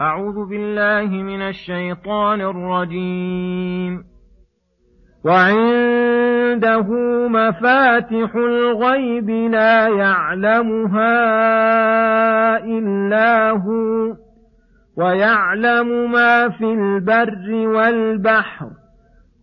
أعوذ بالله من الشيطان الرجيم. وعنده مفاتح الغيب لا يعلمها إلا هو ويعلم ما في البر والبحر.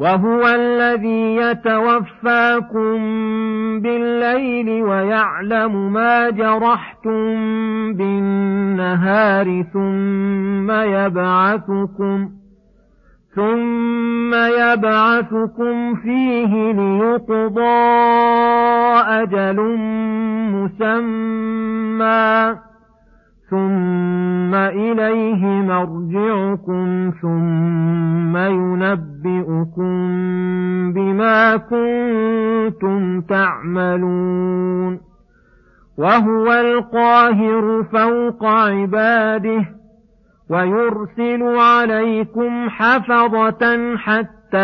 وهو الذي يتوفاكم بالليل ويعلم ما جرحتم بالنهار ثم يبعثكم ثم يبعثكم فيه ليقضى أجل مسمى ثم إليه مرجعكم ثم ينبئكم بما كنتم تعملون وهو القاهر فوق عباده ويرسل عليكم حفظة حتى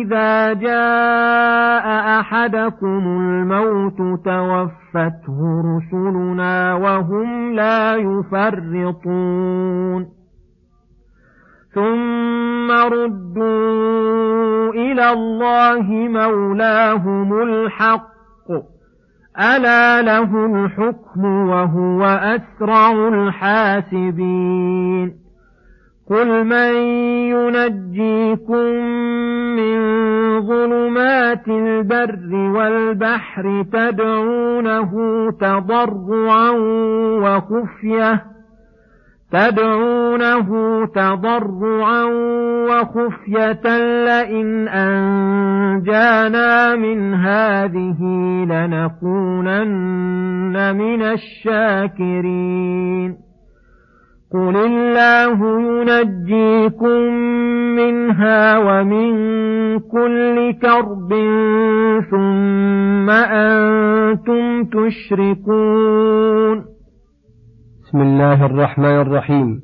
إذا جاء أحدكم الموت توفته رسلنا لا يفرطون. ثم ردوا إلى الله مولاهم الحق. ألا له الحكم وهو أسرع الحاسبين. قل من ينجيكم من ظلمات البر والبحر تدعونه تضرعا وخفيه تدعونه تضرعا وخفية لئن أنجانا من هذه لنكونن من الشاكرين قل الله ينجيكم منها ومن كل كرب ثم أنتم تشركون بسم الله الرحمن الرحيم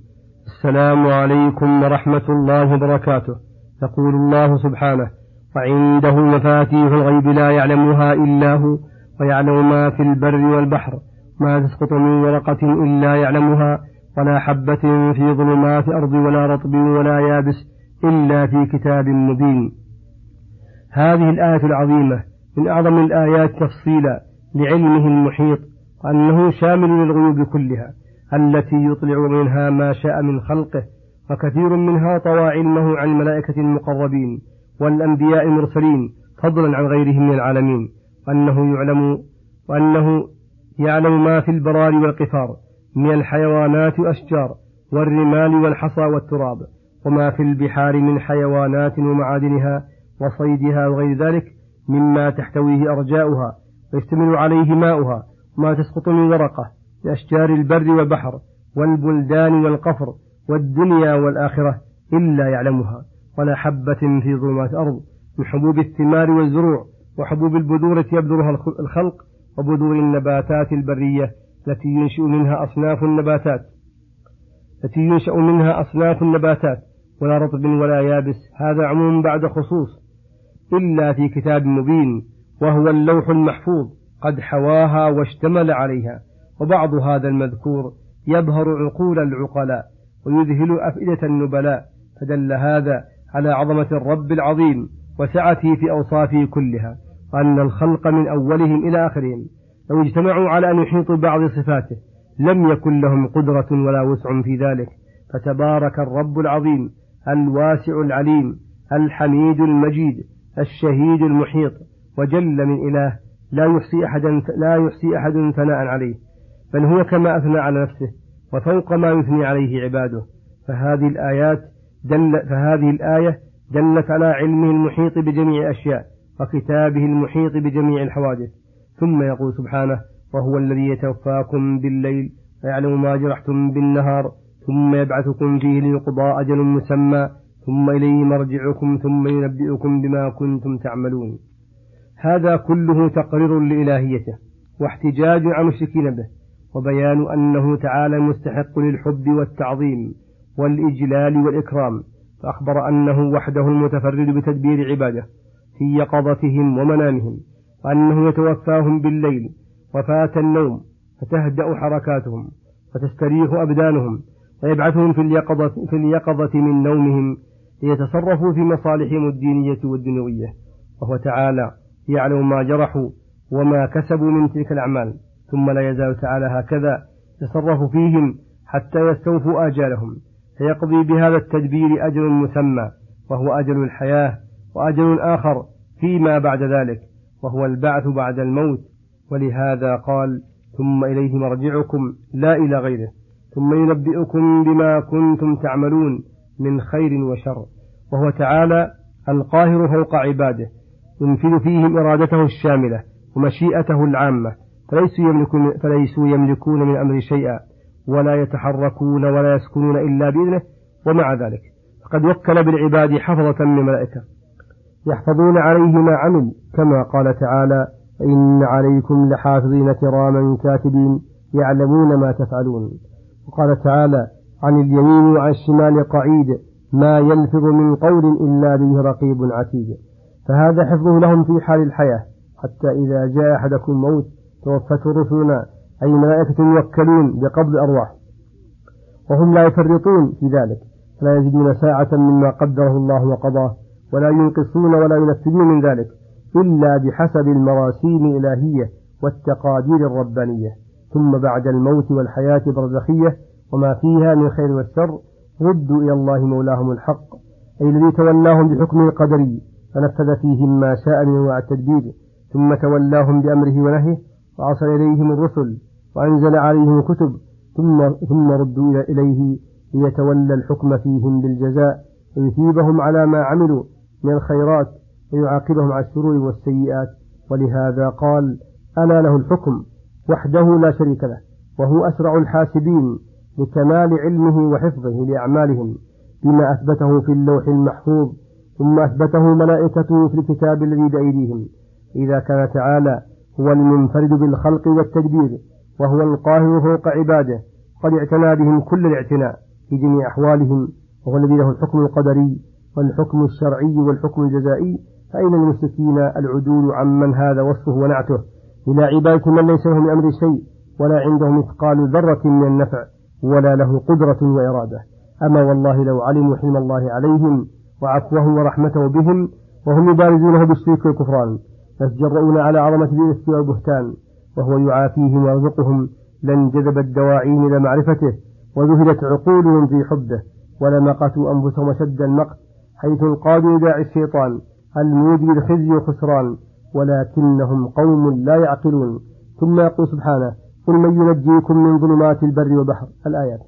السلام عليكم ورحمة الله وبركاته يقول الله سبحانه وعنده مفاتيح الغيب لا يعلمها إلا هو ويعلم ما في البر والبحر ما تسقط من ورقة إلا يعلمها ولا حبة في ظلمات أرض ولا رطب ولا يابس إلا في كتاب مبين. هذه الآية العظيمة من أعظم الآيات تفصيلا لعلمه المحيط وأنه شامل للغيوب كلها التي يطلع منها ما شاء من خلقه وكثير منها طوى علمه عن الملائكة المقربين والأنبياء المرسلين فضلا عن غيرهم من العالمين وأنه يعلم وأنه يعلم ما في البرار والقفار. من الحيوانات والأشجار والرمال والحصى والتراب وما في البحار من حيوانات ومعادنها وصيدها وغير ذلك مما تحتويه أرجاؤها ويشتمل عليه ماؤها وما تسقط من ورقة لأشجار البر والبحر والبلدان والقفر والدنيا والآخرة إلا يعلمها ولا حبة في ظلمات الأرض من حبوب الثمار والزروع وحبوب البذور التي يبذرها الخلق وبذور النباتات البرية التي ينشئ منها أصناف النباتات. التي ينشأ منها أصناف النباتات. ولا رطب ولا يابس. هذا عموم بعد خصوص. إلا في كتاب مبين. وهو اللوح المحفوظ. قد حواها واشتمل عليها. وبعض هذا المذكور يبهر عقول العقلاء. ويذهل أفئدة النبلاء. فدل هذا على عظمة الرب العظيم. وسعته في أوصافه كلها. وأن الخلق من أولهم إلى آخرهم. لو اجتمعوا على أن يحيطوا بعض صفاته. لم يكن لهم قدرة ولا وسع في ذلك. فتبارك الرب العظيم الواسع العليم الحميد المجيد الشهيد المحيط. وجل من إله لا يحصي أحدا لا يحصي أحد ثناء عليه. بل هو كما أثنى على نفسه وفوق ما يثني عليه عباده. فهذه الآيات دل فهذه الآية دلت على علمه المحيط بجميع الأشياء وكتابه المحيط بجميع الحوادث. ثم يقول سبحانه وهو الذي يتوفاكم بالليل ويعلم ما جرحتم بالنهار ثم يبعثكم فيه ليقضى أجل مسمى ثم إليه مرجعكم ثم ينبئكم بما كنتم تعملون. هذا كله تقرير لإلهيته واحتجاج عن المشركين به وبيان أنه تعالى مستحق للحب والتعظيم والإجلال والإكرام فأخبر أنه وحده المتفرد بتدبير عباده في يقظتهم ومنامهم. وأنه يتوفاهم بالليل وفات النوم فتهدأ حركاتهم وتستريح أبدانهم ويبعثهم في اليقظة, في اليقظة من نومهم ليتصرفوا في مصالحهم الدينية والدنيوية. وهو تعالى يعلم ما جرحوا وما كسبوا من تلك الأعمال. ثم لا يزال تعالى هكذا يتصرف فيهم حتى يستوفوا آجالهم فيقضي بهذا التدبير أجل مسمى وهو أجل الحياة وأجل آخر فيما بعد ذلك. وهو البعث بعد الموت. ولهذا قال ثم إليه مرجعكم لا إلى غيره. ثم ينبئكم بما كنتم تعملون من خير وشر. وهو تعالى القاهر فوق عباده ينفذ فيهم إرادته الشاملة ومشيئته العامة. فليسوا يملكون, فليسوا يملكون من أمر شيئا ولا يتحركون ولا يسكنون إلا بإذنه ومع ذلك. فقد وكل بالعباد حفظة من الملائكة يحفظون عليه ما عمل كما قال تعالى إن عليكم لحافظين كراما كاتبين يعلمون ما تفعلون. وقال تعالى عن اليمين وعن الشمال قعيد ما يلفظ من قول إلا به رقيب عتيد. فهذا حفظه لهم في حال الحياة حتى إذا جاء أحدكم موت توفته رسلنا أي ملائكة موكلون بقبض أرواح. وهم لا يفرطون في ذلك فلا يجدون ساعة مما قدره الله وقضاه. ولا ينقصون ولا ينفذون من ذلك إلا بحسب المراسيم الإلهية والتقادير الربانية. ثم بعد الموت والحياة برزخية وما فيها من خير والشر ردوا إلى الله مولاهم الحق أي الذي تولاهم بحكمه القدري فنفذ فيهم ما شاء من أنواع التدبير ثم تولاهم بأمره ونهيه وأرسل إليهم الرسل وأنزل عليهم الكتب ثم ثم ردوا إليه ليتولى الحكم فيهم بالجزاء ويثيبهم على ما عملوا من الخيرات ويعاقبهم على الشرور والسيئات. ولهذا قال ألا له الحكم وحده لا شريك له وهو أسرع الحاسبين لكمال علمه وحفظه لأعمالهم بما أثبته في اللوح المحفوظ ثم أثبته ملائكته في الكتاب الذي بأيديهم. إذا كان تعالى هو المنفرد بالخلق والتدبير وهو القاهر فوق عباده قد اعتنى بهم كل الاعتناء في جميع أحوالهم وهو الذي له الحكم القدري. والحكم الشرعي والحكم الجزائي فأين المشركين العدول عمن هذا وصفه ونعته؟ إلى عبادة من ليس له من أمر شيء ولا عنده مثقال ذرة من النفع ولا له قدرة وإرادة. أما والله لو علموا حلم الله عليهم وعفوه ورحمته بهم وهم يبارزونه بالشرك والكفران يتجرؤون على عظمة الإثم والبهتان وهو يعافيهم ويرزقهم لانجذبت دواعين إلى معرفته وذهلت عقولهم في حبه ولمقتوا أنفسهم شد المقت حيث انقادوا داعي الشيطان الموجب الخزي والخسران ولكنهم قوم لا يعقلون. ثم يقول سبحانه قل من ينجيكم من ظلمات البر والبحر؟ الآيات.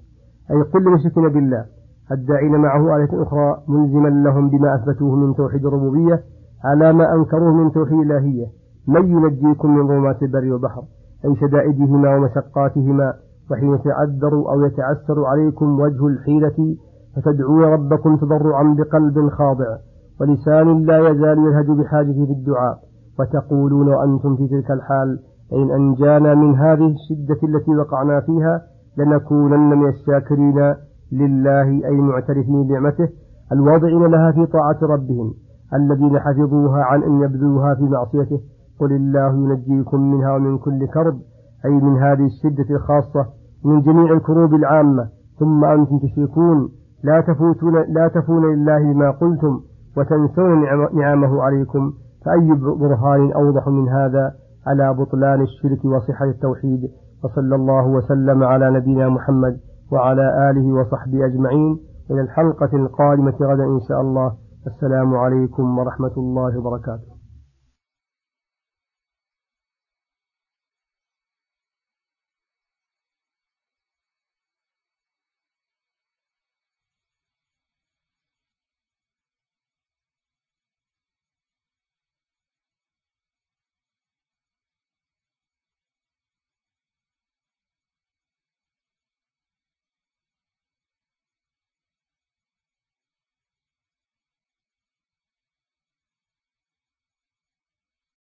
أي قل لمشركين بالله. الداعين معه آية أخرى ملزما لهم بما أثبتوه من توحيد الربوبية على ما أنكروه من توحيد الإلهية. من ينجيكم من ظلمات البر والبحر؟ أي شدائدهما ومشقاتهما وحين يتعذر أو يتعسر عليكم وجه الحيلة فتدعون ربكم تضرعا بقلب خاضع ولسان لا يزال يلهج بحاجته في الدعاء. وتقولون وأنتم في تلك الحال إن أنجانا من هذه الشدة التي وقعنا فيها لنكونن من الشاكرين لله أي معترفين بنعمته الواضعين لها في طاعة ربهم الذين حفظوها عن أن يبذوها في معصيته. قل الله ينجيكم منها ومن كل كرب أي من هذه الشدة الخاصة من جميع الكروب العامة. ثم أنتم تشركون. لا تفوتون لا تفون لله ما قلتم وتنسون نعمه عليكم فأي برهان أوضح من هذا؟ على بطلان الشرك وصحة التوحيد. وصلى الله وسلم على نبينا محمد وعلى آله وصحبه أجمعين. إلى الحلقة القادمة غدا إن شاء الله. السلام عليكم ورحمة الله وبركاته.